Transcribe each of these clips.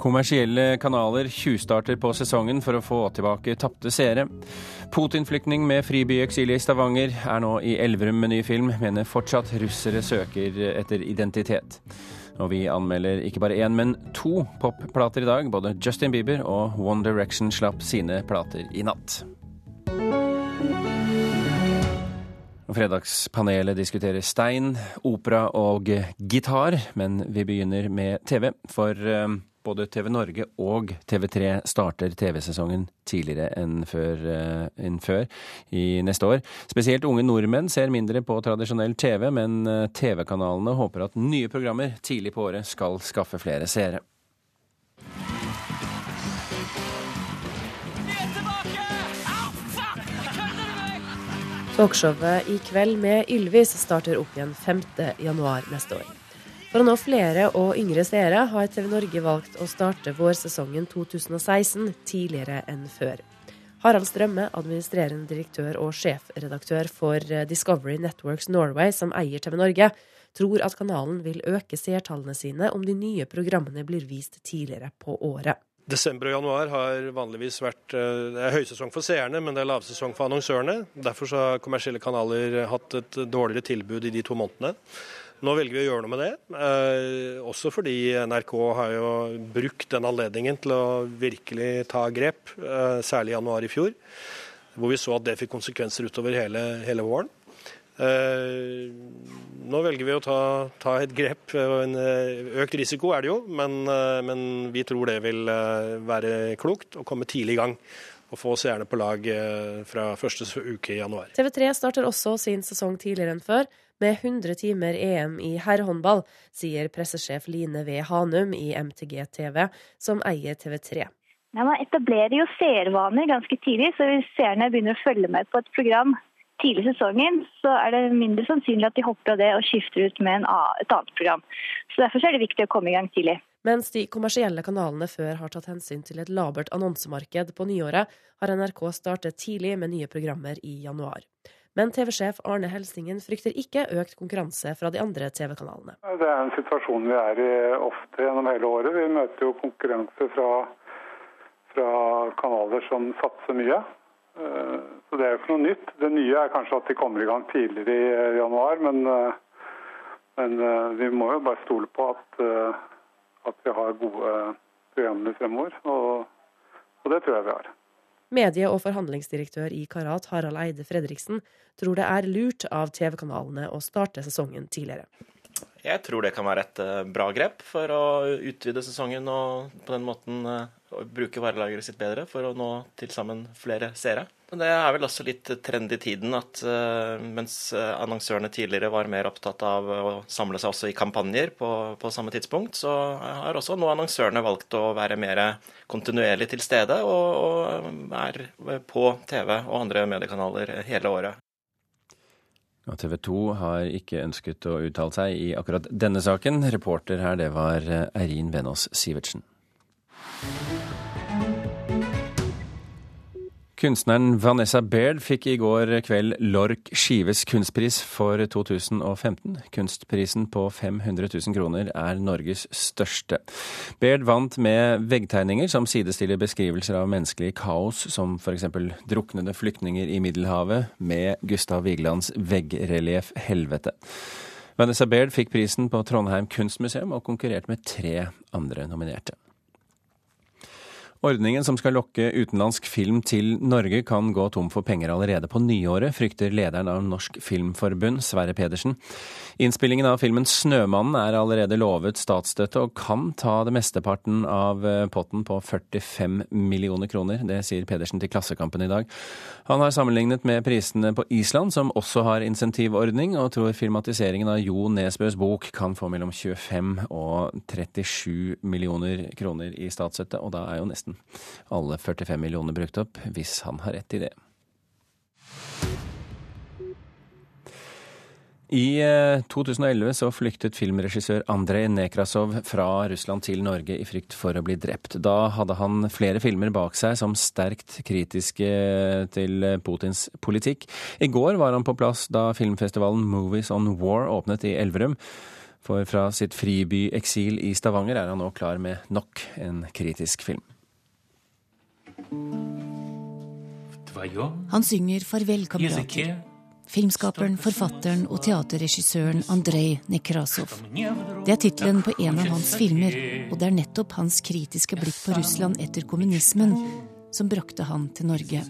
Kommersielle kanaler tjuvstarter på sesongen for å få tilbake tapte seere. Putin-flyktning med fribyeksil i Stavanger er nå i Elverum med ny film, mener fortsatt russere søker etter identitet. Og vi anmelder ikke bare én, men to popplater i dag. Både Justin Bieber og One Direction slapp sine plater i natt. Fredagspanelet diskuterer stein, opera og gitar, men vi begynner med TV. For eh, både TV Norge og TV3 starter TV-sesongen tidligere enn før, uh, enn før, i neste år. Spesielt unge nordmenn ser mindre på tradisjonell TV, men uh, TV-kanalene håper at nye programmer tidlig på året skal skaffe flere seere. Talkshowet I kveld med Ylvis starter opp igjen 5. januar neste år. For å nå flere og yngre seere har TV Norge valgt å starte vårsesongen 2016 tidligere enn før. Harald Strømme, administrerende direktør og sjefredaktør for Discovery Networks Norway, som eier TV Norge, tror at kanalen vil øke seertallene sine om de nye programmene blir vist tidligere på året. Desember og januar har vanligvis vært eh, det er høysesong for seerne, men det er lavsesong for annonsørene. Derfor har kommersielle kanaler hatt et dårligere tilbud i de to månedene. Nå velger vi å gjøre noe med det, eh, også fordi NRK har jo brukt den anledningen til å virkelig ta grep, eh, særlig i januar i fjor, hvor vi så at det fikk konsekvenser utover hele, hele våren. Eh, nå velger vi å ta, ta et grep. En eh, økt risiko er det jo, men, eh, men, vi tror det vil være klokt å komme tidlig i gang. Og få seerne på lag fra første uke i januar. TV3 starter også sin sesong tidligere enn før, med 100 timer EM i herrehåndball, sier pressesjef Line V. Hanum i MTG TV, som eier TV3. Ja, man etablerer jo seervaner ganske tidlig, så hvis seerne begynner å følge med på et program tidlig i sesongen, så er det mindre sannsynlig at de hopper av det og skifter ut med et annet program. Så Derfor er det viktig å komme i gang tidlig. Mens de kommersielle kanalene før har tatt hensyn til et labert annonsemarked på nyåret, har NRK startet tidlig med nye programmer i januar. Men TV-sjef Arne Helsingen frykter ikke økt konkurranse fra de andre TV-kanalene. Det er en situasjon vi er i ofte gjennom hele året. Vi møter jo konkurranse fra, fra kanaler som satser mye. Eh, så det er jo ikke noe nytt. Det nye er kanskje at de kommer i gang tidligere i eh, januar, men, eh, men vi må jo bare stole på at, at vi har gode programmer fremover. Og, og det tror jeg vi har. Medie- og forhandlingsdirektør i Karat, Harald Eide Fredriksen, tror det er lurt av TV-kanalene å starte sesongen tidligere. Jeg tror det kan være et bra grep for å utvide sesongen og på den måten bruke varelageret sitt bedre for å nå til sammen flere seere. Men det er vel også litt trend i tiden at uh, mens eh, annonsørene tidligere var mer opptatt av å samle seg også i kampanjer på, på samme tidspunkt, så har også nå annonsørene valgt å være mer kontinuerlig til stede og, og er på TV og andre mediekanaler hele året. TV 2 har ikke ønsket å uttale seg i akkurat denne saken. Reporter her, det var eh, Eirin Venås Sivertsen. Kunstneren Vanessa Baird fikk i går kveld Lork Skives kunstpris for 2015. Kunstprisen på 500 000 kroner er Norges største. Baird vant med veggtegninger som sidestiller beskrivelser av menneskelig kaos, som f.eks. druknede flyktninger i Middelhavet, med Gustav Vigelands veggrelief 'Helvete'. Vanessa Baird fikk prisen på Trondheim kunstmuseum og konkurrerte med tre andre nominerte. Ordningen som skal lokke utenlandsk film til Norge kan gå tom for penger allerede på nyåret, frykter lederen av Norsk Filmforbund, Sverre Pedersen. Innspillingen av filmen 'Snømannen' er allerede lovet statsstøtte, og kan ta det mesteparten av eh, potten på 45 millioner kroner. Det sier Pedersen til Klassekampen i dag. Han har sammenlignet med prisene på Island, som også har insentivordning, og tror filmatiseringen av Jo Nesbøs bok kan få mellom 25 og 37 millioner kroner i statsstøtte, og da er jo nesten nesten alle 45 millioner brukt opp, hvis han har rett i det. I 2011 eh, så flyktet filmregissør Andrej Nekrasov fra Russland til Norge i frykt for å bli drept. Da hadde han flere filmer bak seg som sterkt kritiske til Putins politikk. I går var han på plass da filmfestivalen Movies on War åpnet i Elverum. For fra sitt fribyeksil i Stavanger er han nå klar med nok en kritisk film. Han synger 'Farvel, kamerater'. Filmskaperen, forfatteren og teaterregissøren Andrej Nekrasov. Det er tittelen på en av hans filmer, og det er nettopp hans kritiske blikk på Russland etter kommunismen som brakte han til Norge.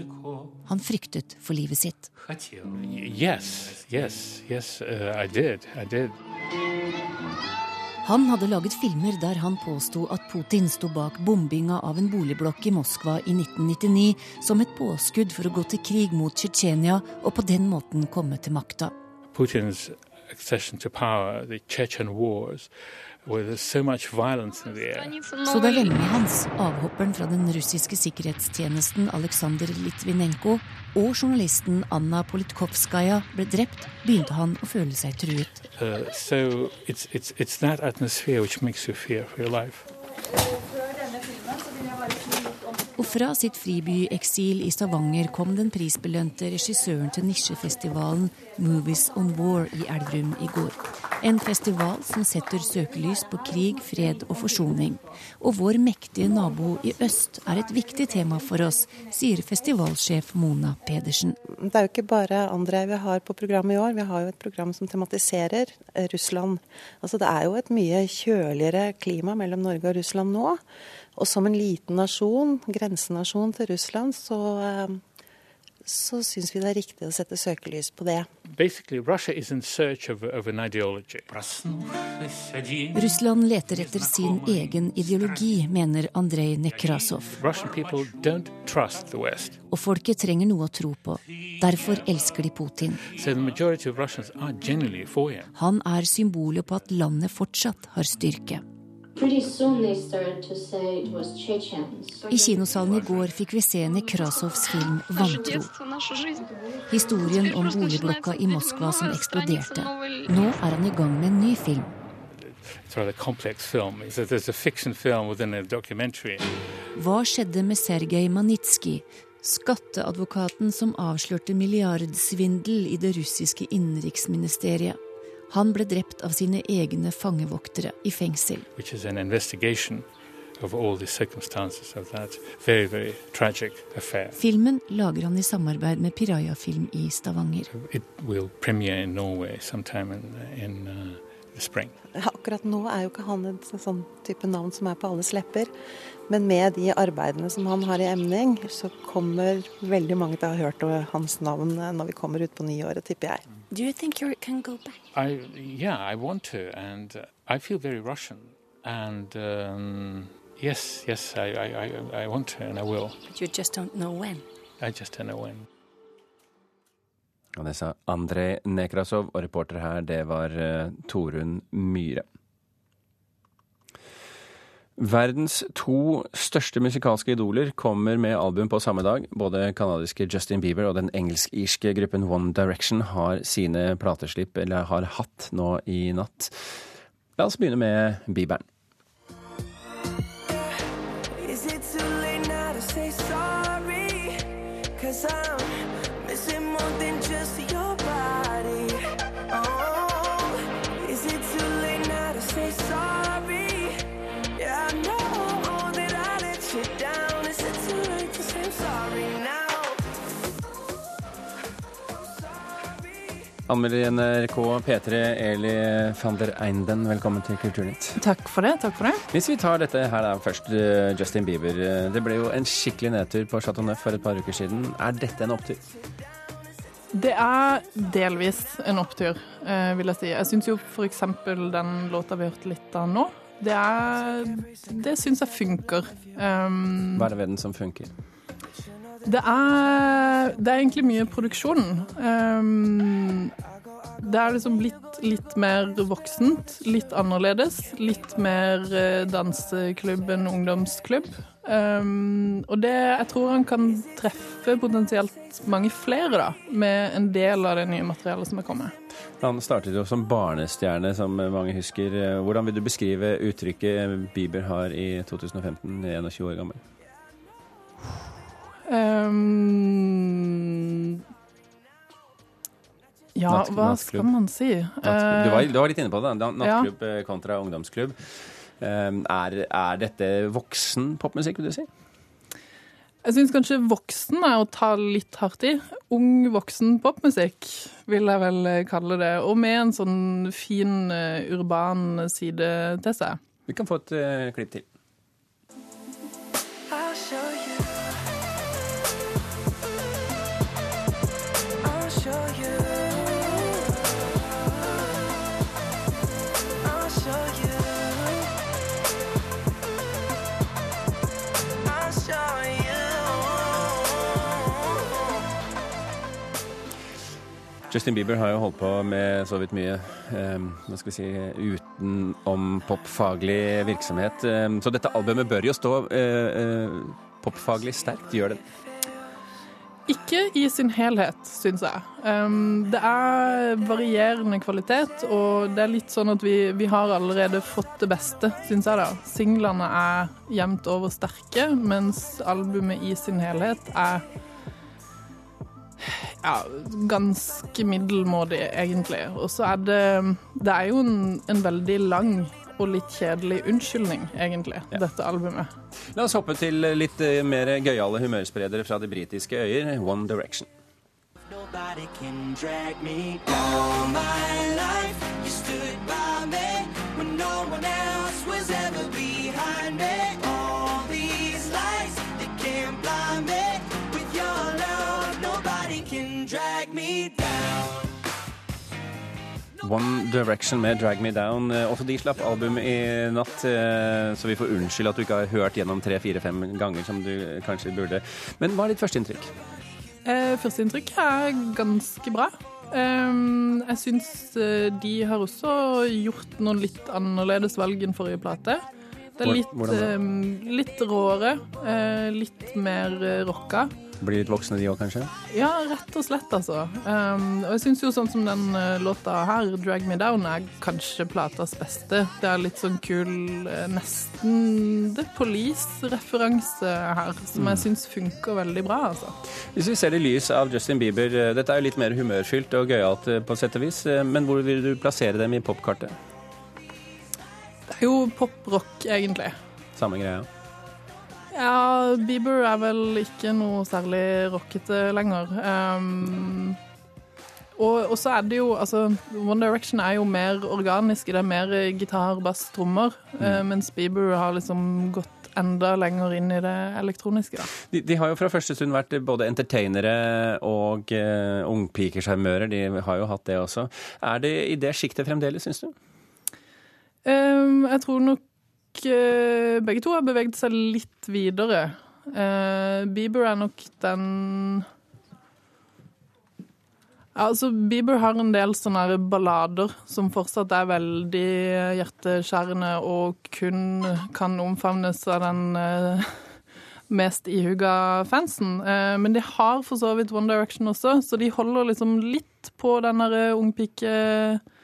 Han fryktet for livet sitt. Yes, yes, yes, uh, I did. I did. Han hadde laget filmer der han påsto at Putin sto bak bombinga av en boligblokk i Moskva i 1999 som et påskudd for å gå til krig mot Tsjetsjenia og på den måten komme til makta. Putin's accession to power, the Chechen wars, So, så da vennene hans, avhopperen fra den russiske sikkerhetstjenesten Aleksandr Litvinenko og journalisten Anna Politkovskaja ble drept, begynte han å føle seg truet. Uh, so it's, it's, it's fra sitt fribyeksil i Stavanger kom den prisbelønte regissøren til nisjefestivalen Movies on War i Elverum i går. En festival som setter søkelys på krig, fred og forsoning. Og vår mektige nabo i øst er et viktig tema for oss, sier festivalsjef Mona Pedersen. Det er jo ikke bare Andrej vi har på programmet i år, vi har jo et program som tematiserer Russland. Altså Det er jo et mye kjøligere klima mellom Norge og Russland nå. Og som en liten nasjon, grensenasjon til Russland, så, eh, så syns vi det er riktig å sette søkelys på det. Russland leter etter sin egen ideologi, mener Andrej Nekrasov. Og folket trenger noe å tro på. Derfor elsker de Putin. Han er symbolet på at landet fortsatt har styrke. I kinosalen i går fikk vi se Nekrasovs film 'Vantro'. Historien om boligblokka i Moskva som eksploderte. Nå er han i gang med en ny film. Hva skjedde med Sergej Manitskij, skatteadvokaten som avslørte milliardsvindel i det russiske innenriksministeriet? Han ble drept av sine egne fangevoktere i fengsel. Very, very Filmen lager han i samarbeid med Piraya Film i Stavanger. In, uh, Akkurat nå er jo ikke han et sånn type navn som er på alles lepper. Men med de arbeidene som han har i emning, så kommer veldig mange til å ha hørt hans navn når vi kommer ut på nyåret, tipper jeg. Do you think you can go back? I, yeah, I want to, and I feel very Russian. And um, yes, yes, I, I, I want to, and I will. But you just don't know when. I just don't know when. Og det sa Andrej Nekrasov, og reporter her, det var uh, Torunn Myhre. Verdens to største musikalske idoler kommer med album på samme dag. Både canadiske Justin Bieber og den engelsk-irske gruppen One Direction har sine plateslipp, eller har hatt, nå i natt. La oss begynne med Bieberen. I NRK P3, Eli van der Einden, velkommen til Kulturnytt. Takk for det. takk for det. Hvis vi tar dette her da først, eh, Justin Bieber. Eh, det ble jo en skikkelig nedtur på Chateau Neuf for et par uker siden. Er dette en opptur? Det er delvis en opptur, eh, vil jeg si. Jeg syns jo f.eks. den låta vi hørte litt av nå, det, er, det syns jeg funker. Um, Hva er det ved den som funker? Det er, det er egentlig mye produksjon. Um, det er liksom blitt litt mer voksent, litt annerledes. Litt mer eh, danseklubb enn ungdomsklubb. Um, og det Jeg tror han kan treffe potensielt mange flere, da, med en del av det nye materialet som er kommet. Han startet jo som barnestjerne, som mange husker. Hvordan vil du beskrive uttrykket Bieber har i 2015, 21 år gammel? Um, Ja, hva nattklubb. skal man si? Du var, Eh, du var litt inne på det. Nattklubb ja. kontra ungdomsklubb. Eh, Er, er dette voksen popmusikk, vil du si? Jeg syns kanskje voksen er å ta litt hardt i. Ung voksen popmusikk, vil jeg vel eh, kalle det. Og med en sånn fin eh, urban side til seg. Vi kan få et uh, klipp til. Justin Bieber har jo holdt på med så vidt mye eh, hva skal vi si, utenom popfaglig virksomhet. Eh, så dette albumet bør jo stå eh, eh, popfaglig sterkt. Gjør det? Ikke i sin helhet, syns jeg. Um, det er varierende kvalitet, og det er litt sånn at vi, vi har allerede fått det beste, syns jeg da. Singlene er jevnt over sterke, mens albumet i sin helhet er ja, ganske middelmådig, egentlig. Og så er det Det er jo en, en veldig lang og litt kjedelig unnskyldning, egentlig, dette albumet. La oss hoppe til litt eh, mer gøyale humørspredere fra de britiske øyer, One Direction. Nobody can drag me down my life. You stood by me when no one else One Direction med Drag Me Down. Eh, Også de slapp album i natt, eh, så vi får unnskylde at du ikke har hørt gjennom tre, fire, fem ganger som du kanskje burde. Men hva er ditt førsteinntrykk? Eh, Førsteinntrykk er ganske bra. Um, jeg syns eh, de har også gjort noen litt annerledes valg enn forrige plate. Det er litt, eh, litt råere, uh, litt mer rocka. Blir litt voksne de òg, kanskje? Ja, rett og slett, altså. Um, og jeg syns jo sånn som den eh, låta her, 'Drag Me Down', er kanskje platas beste. Det er litt sånn kul, eh, nesten The Police-referanse her, som jeg syns funker veldig bra, altså. Hvis vi ser det i lys av Justin Bieber, eh, dette er jo litt mer humørfylt og gøyalt på sett og vis, men hvor vil du plassere dem i popkartet? Det er jo pop-rock, egentlig. Samme greia. Ja, Bieber er vel ikke noe særlig rockete lenger. Um, og, så er det jo altså One Direction er jo mer organiske. Det er mer gitar, bass, trommer. eh, mens Bieber har liksom gått enda lenger inn i det elektroniske. da. De, de har jo fra første stund vært både entertainere og uh, ungpikesjarmører. De har jo hatt det også. Er det i det sjiktet fremdeles, syns du? Um, jeg tror nok eh, begge to har beveget seg litt videre. Eh, Bieber er nok den altså Bieber har en del sånne ballader som fortsatt er veldig hjerteskjærende og kun kan omfavnes av den eh, mest ihuga fansen. Eh, men de har for så vidt One Direction også, så de holder liksom litt på den derre ungpike-sjarmen,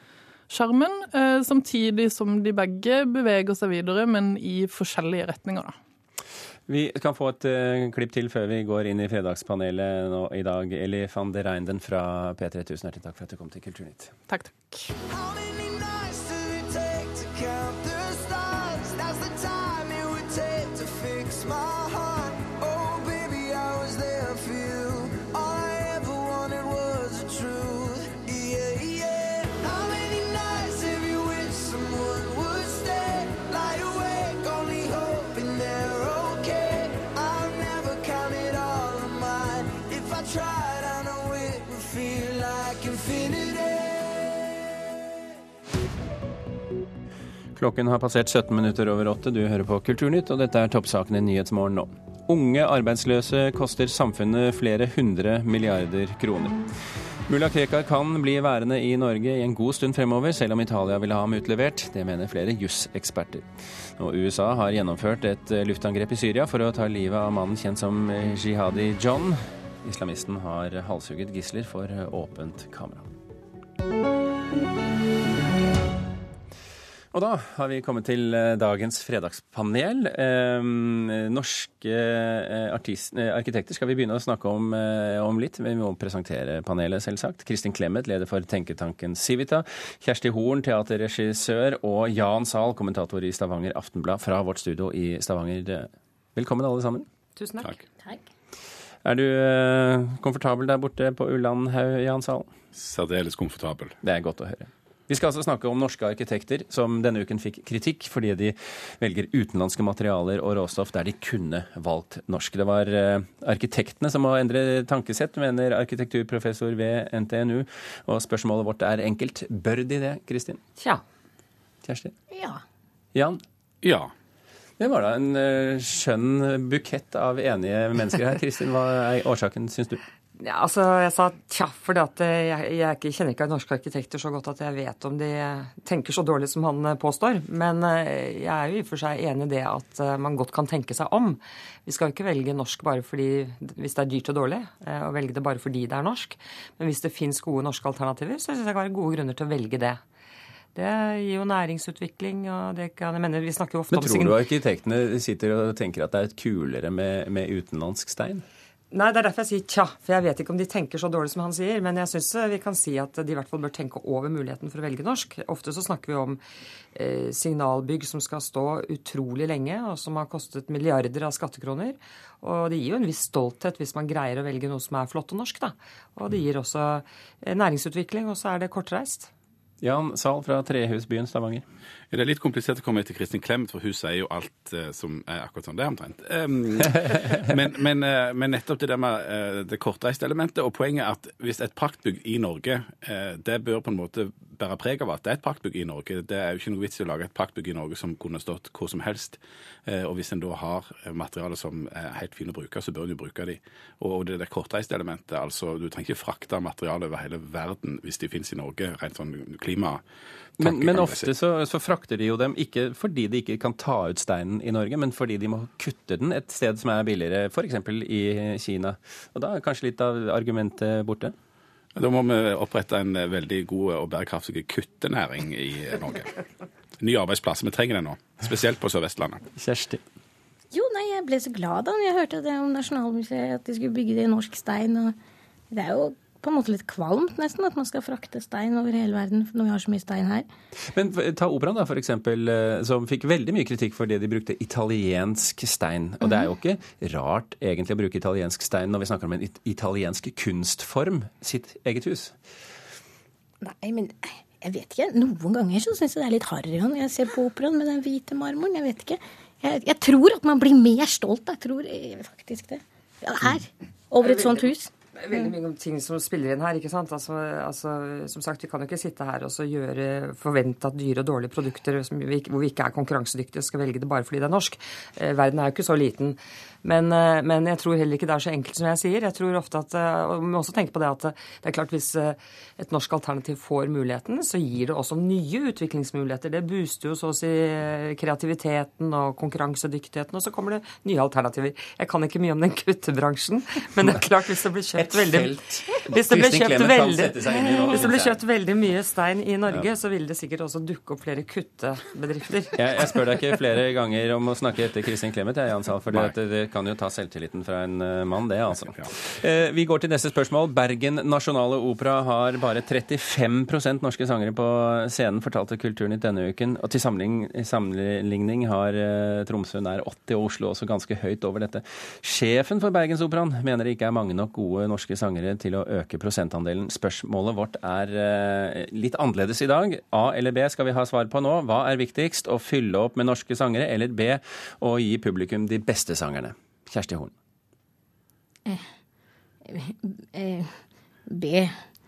eh, samtidig som de begge beveger seg videre, men i forskjellige retninger, da. Vi kan få et uh, klipp til før vi går inn i fredagspanelet nå i dag. Eli van der Reinden fra P3, tusen hjertelig takk for at du kom til Kulturnytt. Takk, takk. Klokken har passert 17 minutter over åtte. Du hører på Kulturnytt, og dette er toppsakene i Nyhetsmorgen nå. Unge arbeidsløse koster samfunnet flere hundre milliarder kroner. Mulla Krekar kan bli værende i Norge i en god stund fremover, selv om Italia vil ha ham utlevert. Det mener flere juseksperter. Og USA har gjennomført et luftangrep i Syria for å ta livet av mannen kjent som Jihadi John. Islamisten har halshugget gisler for åpent kamera. Og da har vi kommet til eh, dagens fredagspanel. Eh, norske eh, artist, arkitekter skal vi begynne å snakke om, om litt. Vi må presentere panelet, selvsagt. Kristin Clemet, leder for tenketanken Civita. Kjersti Horn, teaterregissør. Og Jan Zahl, kommentator i Stavanger Aftenblad fra vårt studio i Stavanger. Velkommen, alle sammen. Tusen takk. Er du komfortabel der borte på Ullandhaug, Jan Zahl? Særdeles komfortabel. Det er godt å høre. Vi skal altså snakke om norske arkitekter som denne uken fikk kritikk fordi de velger utenlandske materialer og råstoff der de kunne valgt norsk. Det var eh, arkitektene som må endre tankesett, mener arkitekturprofessor ved NTNU. Og spørsmålet vårt er enkelt. Bør de det, Kristin? Tja. Kjersti? Ja. Jan? Ja. Det var da en eh, skjønn bukett av enige mennesker her. Kristin, hva er årsaken, syns du? Ja, altså, Jeg sa tja, fordi at eh, jeg, jeg kjenner ikke norske arkitekter så godt at jeg vet om de tenker så dårlig som han eh, påstår. Men eh, jeg er jo i og for seg enig i det at man godt kan tenke seg om. Vi skal jo ikke velge norsk bare fordi, hvis det er dyrt og dårlig, og velge det bare fordi det er norsk. Men hvis det fins gode norske alternativer, så syns jeg det kan være gode grunner til å velge det. Det gir jo næringsutvikling, og det kan jeg mener, Vi snakker jo ofte om Men tror om du arkitektene sitter og tenker at det er et kulere med, med utenlandsk stein? Nei, det er derfor jeg sier tja. For jeg vet ikke om de tenker så dårlig som han sier. Men jeg syns vi kan si at de i hvert fall bør tenke over muligheten for å velge norsk. Ofte så snakker vi om eh, signalbygg som skal stå utrolig lenge, og som har kostet milliarder av skattekroner. Og det gir jo en viss stolthet hvis man greier å velge noe som er flott og norsk, da. Og det gir også eh, næringsutvikling, og så er det kortreist. Jan Zahl fra Trehusbyen Stavanger. Det er litt komplisert å komme etter Kristin Clemet, for hun sier jo alt eh, som er akkurat sånn. Det er omtrent. Men, men, eh, men nettopp det der med eh, det kortreiste elementet, og poenget er at hvis et praktbygg i Norge, det bør på en måte bære preg av at det er et praktbygg i Norge. Det er jo ikke noe vits i å lage et praktbygg i Norge som kunne stått hvor som helst. Og hvis en da har materialer som er helt fine å bruke, så bør en jo bruke de. Og det er det kortreiste elementet, altså du trenger ikke frakte materiale over hele verden hvis de finnes i Norge, rent sånn klima. Men, men ofte så, så frakter de jo dem ikke fordi de ikke kan ta ut steinen i Norge, men fordi de må kutte den et sted som er billigere, f.eks. i Kina. Og da er kanskje litt av argumentet borte? Da må vi opprette en eh, veldig god og bærekraftig kuttenæring i Norge. Nye arbeidsplasser. Vi trenger det nå. Spesielt på Sør-Vestlandet. Kjersti? Jo, nei, jeg ble så glad da jeg hørte det om Nasjonalmuseet, at de skulle bygge det i norsk stein. Og det er jo på en måte litt kvalmt nesten at man skal frakte stein over hele verden når vi har så mye stein her. Men ta operaen, da, for eksempel, eh, som fikk veldig mye kritikk for det de brukte italiensk stein. Og det er jo ikke rart egentlig å bruke italiensk stein når vi snakker om en it italiensk kunstform, sitt eget hus. Nei, men jeg vet ikke. Noen ganger så syns jeg det er litt harry når jeg ser på operaen med den hvite marmoren. Jeg vet ikke. Jeg, jeg tror at man blir mer stolt. Jeg tror eh, faktisk det. Ja, her. Over et sånt hus. Veldig mye om ting som spiller inn her. ikke sant? Altså, altså, som sagt, Vi kan jo ikke sitte her og så gjøre, forvente at dyre og dårlige produkter som vi, hvor vi ikke er konkurransedyktige, skal velge det bare fordi det er norsk. Eh, verden er jo ikke så liten. Men, eh, men jeg tror heller ikke det er så enkelt som jeg sier. Jeg tror ofte at, eh, og Vi må også tenke på det at eh, det er klart hvis eh, et norsk alternativ får muligheten, så gir det også nye utviklingsmuligheter. Det booster jo så å si kreativiteten og konkurransedyktigheten, og så kommer det nye alternativer. Jeg kan ikke mye om den kuttebransjen, men det er klart hvis det blir kjøpt veldig hvis det ble kjøpt veldig, hvis det ble kjøpt veldig mye stein i Norge, så ville det sikkert også dukke opp flere kuttebedrifter. Jeg, jeg spør deg ikke flere ganger om å snakke etter Kristin Clemet, jeg, Jan Sahl, for det, kan jo ta selvtilliten fra en eh, mann, det, altså. Eh, vi går til neste spørsmål. Bergen Nasjonale Opera har bare 35% norske sangere på scenen, fortalte Kulturnytt denne uken. Og til sammenligning, sammenligning har eh, Tromsø nær 80 og Oslo også ganske høyt over dette. Sjefen for Bergensoperaen mener det ikke er mange nok gode norske sangere til å øke prosentandelen. Spørsmålet vårt er eh, litt annerledes i dag. A eller B skal vi ha svar på nå. Hva er viktigst? Å fylle opp med norske sangere, eller B å gi publikum de beste sangerne? Kjersti Horn. Eh, B.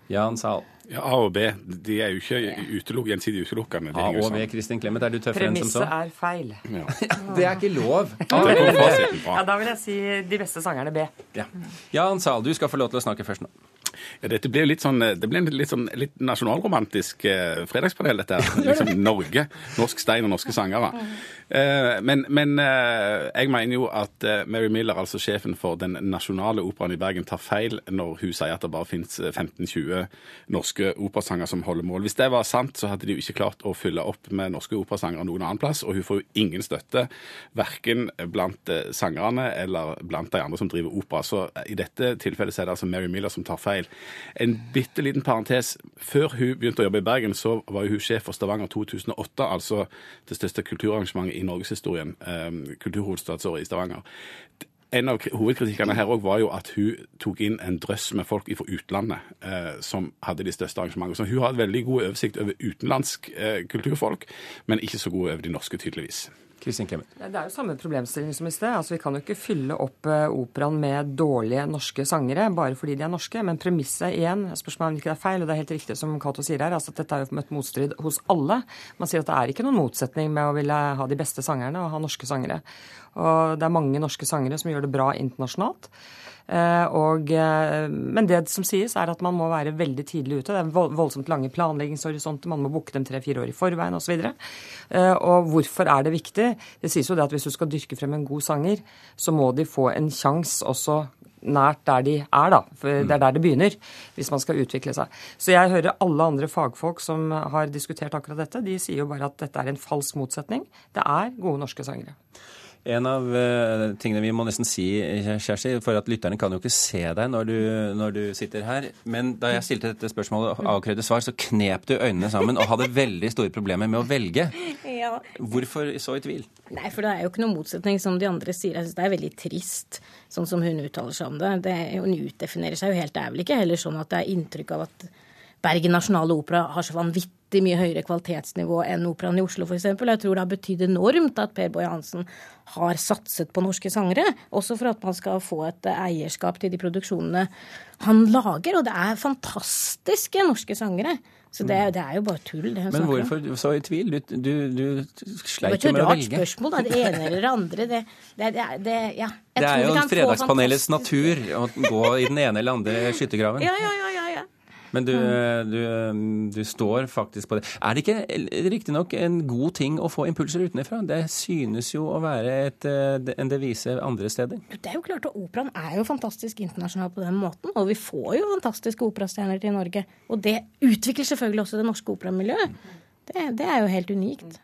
Jan Sahl. Ja, A og B de er jo ikke utelukk, gjensidig utelukkende. A og B. Kristin Clemet. Er du tøffere enn som så? Premisset er feil. Det er ikke lov. Ja, Da vil jeg si de beste sangerne B. Ja. Jan Sahl, du skal få lov til å snakke først nå. Ja, dette blir litt sånn, det blir en litt, sånn, litt nasjonalromantisk eh, fredagspanel, dette. Liksom Norge. Norsk stein og norske sangere. Eh, men men eh, jeg mener jo at eh, Mary Miller, altså sjefen for den nasjonale operaen i Bergen, tar feil når hun sier at det bare finnes 15-20 norske operasanger som holder mål. Hvis det var sant, så hadde de jo ikke klart å fylle opp med norske operasangere noen annen plass, og hun får jo ingen støtte, verken blant eh, sangerne eller blant de andre som driver opera. Så eh, i dette tilfellet så er det altså Mary Miller som tar feil. En bitte liten parentes. Før hun begynte å jobbe i Bergen, så var hun sjef for Stavanger 2008, altså det største kulturarrangementet i norgeshistorien, eh, kulturhovedstadsåret i Stavanger. En av kri- hovedkritikkene her også var jo at hun tok inn en drøss med folk fra utlandet eh, som hadde de største arrangementene. Så hun har veldig god oversikt over utenlandsk eh, kulturfolk, men ikke så god over de norske, tydeligvis. Kristin. Det er jo samme problemstilling som i sted. Altså, Vi kan jo ikke fylle opp eh, operaen med dårlige norske sangere bare fordi de er norske. Men premisset igjen, spørsmålet er om ikke det er feil, og det er helt riktig som Cato sier her, altså at dette er jo møtt motstrid hos alle. Man sier at det er ikke noen motsetning med å ville ha de beste sangerne og ha norske sangere. Og det er mange norske sangere som gjør det bra internasjonalt. Eh, og, eh, men det som sies, er at man må være veldig tidlig ute. Det er voldsomt lange planleggingshorisonter, man må booke dem tre-fire år i forveien osv. Uh, og hvorfor er det viktig? Det sies jo det at hvis du skal dyrke frem en god sanger, så må de få en sjanse også nært der de er, da. For det er der det begynner, hvis man skal utvikle seg. Så jeg hører alle andre fagfolk som har diskutert akkurat dette, de sier jo bare at dette er en falsk motsetning. Det er gode norske sangere. En av eh, tingene vi må nesten si, Kjersti, for at lytterne kan jo ikke se deg når du, når du sitter her, men da jeg stilte dette spørsmålet og avkrevde svar, så knep du øynene sammen og hadde veldig store problemer med å velge. Ja. Hvorfor så i tvil? Nei, for det er jo ikke noen motsetning, som de andre sier. Jeg synes det er veldig trist, sånn som hun uttaler seg om det. det hun utdefinerer seg jo helt. Det er vel ikke heller sånn at det er inntrykk av at Bergen Nasjonale Opera har så vanvittig mye høyere kvalitetsnivå enn Operaen i Oslo, f.eks. Jeg tror det har betydd enormt at Per Boje Hansen har satset på norske sangere. Også for at man skal få et eierskap til de produksjonene han lager. Og det er fantastiske norske sangere. Så det, det er jo bare tull. det hun Men snakker om. hvorfor så i tvil? Du, du, du Det var sleit ikke jo et med å rart spørsmål, da. Det ene eller det andre. Det, det, det, det ja. Det er jo Fredagspanelets natur å gå i den ene eller andre skyttergraven. Ja, ja, ja, ja. Men du, du, du står faktisk på det. Er det ikke riktignok en god ting å få impulser utenfra? Det synes jo å være et, eh, en devise andre steder. Det er jo klart og Operaen er jo fantastisk internasjonal på den måten. Og vi får jo fantastiske operastjerner til Norge. Og det utvikler selvfølgelig også det norske operamiljøet. Det, det er jo helt unikt.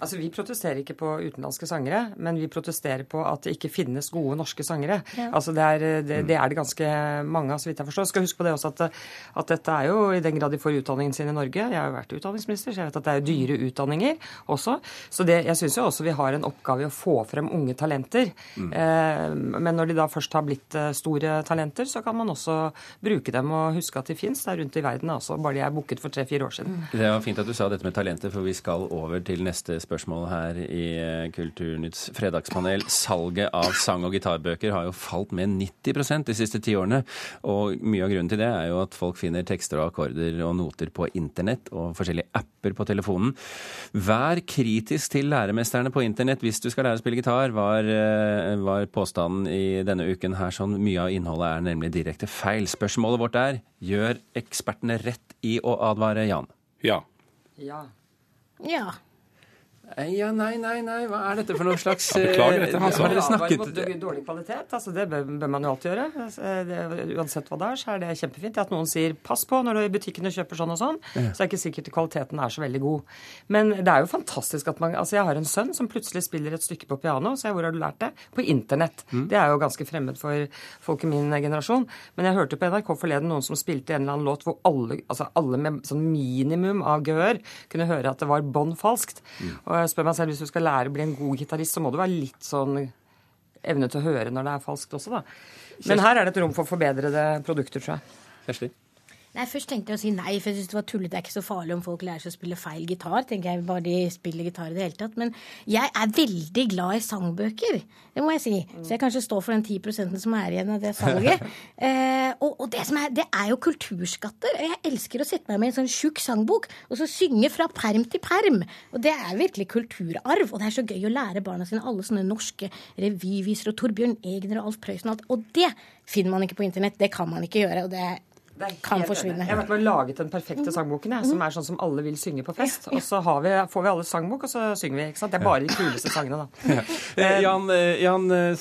Altså, Vi protesterer ikke på utenlandske sangere, men vi protesterer på at det ikke finnes gode norske sangere. Ja. Altså, det er, det, det er det ganske mange av, så vidt jeg forstår. Skal huske på det også at, at dette er jo i den grad de får utdanningen sin i Norge. Jeg har jo vært utdanningsminister, så jeg vet at det er dyre utdanninger også. Så det, jeg syns jo også vi har en oppgave i å få frem unge talenter. Eh, men når de da først har blitt eh, store talenter, så kan man også bruke dem og huske at de fins der rundt i verden også, bare de er booket for tre-fire år siden. Det var fint at du sa dette med talenter, for vi skal over til neste spørsmål her i eh, Kulturnytts fredagspanel. Salget av sang- og gitarbøker har jo falt med 90% de siste ti årene. Og mye av grunnen til det er jo at folk finner tekster og akkorder og noter på internett og forskjellige apper på telefonen. Vær kritisk til læremesterne på internett hvis du skal lære å spille gitar, var, eh, var påstanden i denne uken her. Sånn mye av innholdet er nemlig direkte feil. Spørsmålet vårt er gjør ekspertene rett i å advare Jan? Ja. Ja. Ja. Ja, nei, nei, nei, hva er dette for noe slags beklager dette, Hans. Har dere snakket mot dårlig- kvalitet, altså det bør, bør man jo alltid gjøre. Altså, Det, uansett hva det er, så er det kjempefint. At noen sier 'pass på når du i butikkene kjøper sånn og sånn', Ja. så er det ikke sikkert kvaliteten er så veldig god. Men det er jo fantastisk at man Altså, jeg har en sønn som plutselig spiller et stykke på piano, så jeg, hvor har du lært det? På internett. Det er jo ganske fremmed for folk i min generasjon. Men jeg hørte på NRK forleden noen som spilte en eller annen låt hvor alle, altså alle med sånn minimum av gehør kunne høre at det var bånn falskt. Og jeg spør meg selv, hvis du skal lære å bli en god gitarist, så må du være litt sånn evne til å høre når det er falskt også, da. Men her er det et rom for forbedrede produkter, tror jeg. Kjersti? Nei, Først tenkte jeg å si nei, for jeg synes det var tullete. Det er ikke så farlig om folk lærer seg å spille feil gitar. tenker jeg, bare de spiller gitar i det hele tatt. Men jeg er veldig glad i sangbøker. Det må jeg si. Så jeg kanskje står for den 10 som er igjen av det salget. eh, og og det, som er, det er jo kulturskatter. Jeg elsker å sette meg med en sånn tjukk sangbok og så synge fra perm til perm. Og det er virkelig kulturarv. Og det er så gøy å lære barna sine alle sånne norske revyviser og Torbjørn Egner og Alf Prøysen og alt. Og det finner man ikke på internett. Det kan man ikke gjøre. og det er kan forsvinne. Jeg har laget den perfekte sangboken, jeg, som er sånn som alle vil synge på fest. Og så har vi, får vi alle sangbok, og så synger vi. ikke sant? Det er bare de kuleste sangene, da. Ja. Jan, eh, Jan eh,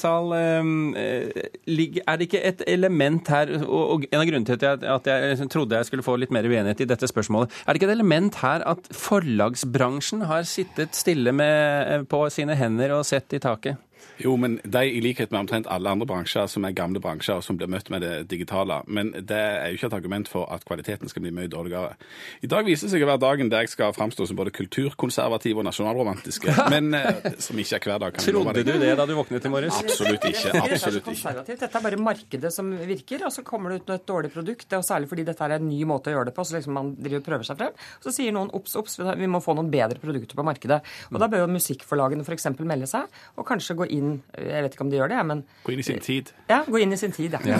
eh, ligg- er det ikke et element her og, og en av grunnene til at jeg, at jeg trodde jeg skulle få litt mer uenighet i dette spørsmålet, er det ikke et element her at forlagsbransjen har sittet stille med, eh, på sine hender og sett i taket? Jo, men de, i likhet med omtrent alle andre bransjer som er gamle bransjer, som blir møtt med det digitale. Men det er jo ikke et argument for at kvaliteten skal bli mye dårligere. I dag viser det seg å være dagen der jeg skal framstå som både kulturkonservativ og nasjonalromantiske. Men eh, som ikke er hver dag. kan Trodde du det da du våknet i morges? Absolutt ikke Absolutt ikke. Dette er bare markedet som virker, og så kommer det ut et dårlig produkt. Og særlig fordi dette er en ny måte å gjøre det på. Så liksom man driver og prøver seg frem. Så sier noen obs, obs, vi må få noen bedre produkter på markedet. Og da bør jo musikkforlagene f.eks. melde seg, og kanskje gå inn Jeg vet ikke om de gjør det, men Gå inn i sin tid. Ja, gå inn i sin tid, ja.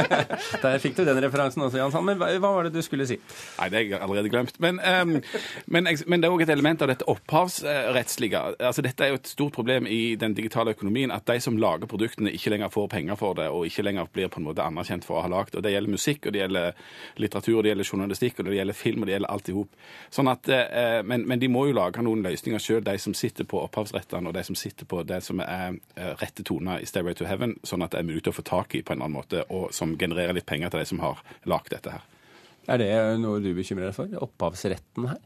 Der fikk du den referansen også, Jan. Men hva, var det du skulle si? Nei, det har jeg allerede glemt. Men, um, men, men det er òg et element av dette opphavsrettslige. Altså, dette er jo et stort problem i den digitale økonomien, at de som lager produktene, ikke lenger får penger for det, og ikke lenger blir på en måte anerkjent for å ha lagd. Og det gjelder musikk, og det gjelder litteratur, og det gjelder journalistikk, og det gjelder film, og det gjelder alt i hop. Sånn at, eh, men, men de må jo lage noen løsninger sjøl, de som sitter på opphavsrettene, og de som sitter på det som er rette toner i Stairway to Heaven, sånn at det er mulig å få tak i på en annen måte, og som genererer litt penger til de som har lagd dette her. Er det noe du bekymrer deg for? Opphavsretten her?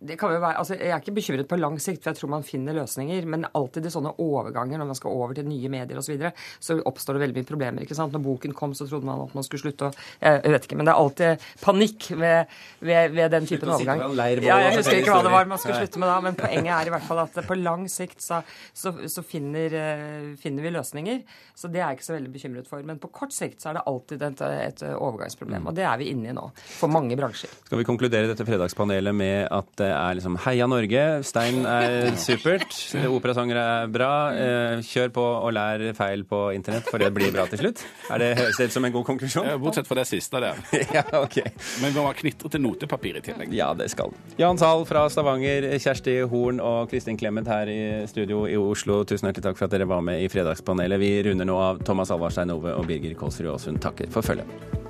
Det kan jo være, altså Jeg er ikke bekymret på lang sikt, for jeg tror man finner løsninger. Men alltid i sånne overganger, når man skal over til nye medier osv., så, videre, så oppstår det veldig mye problemer. ikke sant? Når boken kom, så trodde man at man skulle slutte å Jeg vet ikke, men det er alltid panikk ved, ved, ved den typen overgang. leirbål Ja, jeg husker ikke hva det var man skulle slutte med da, men poenget er i hvert fall at på lang sikt så, så, så finner, eh, finner vi løsninger. Så det er jeg ikke så veldig bekymret for. Men på kort sikt så er det alltid et, et overgangsproblem, og det er vi inne i nå. For mange bransjer. Skal vi konkludere dette fredagspanelet med at er liksom Heia Norge, Stein er supert, operasangere er bra, eh, kjør på og lær feil på internett, for det blir bra til slutt? Er det høres det ut som en god konklusjon? Ja, Bortsett fra det siste der. ja, ok. Men vi må ha til notepapir i tillegg. Ja, det skal. Jan Zahl fra Stavanger, Kjersti Horn og Kristin Clemet her i studio i Oslo. Tusen hjertelig takk for at dere var med i Fredagspanelet. Vi runder nå av Thomas Alvarstein Ove og Birger Kolsrud Aasund takker for følget.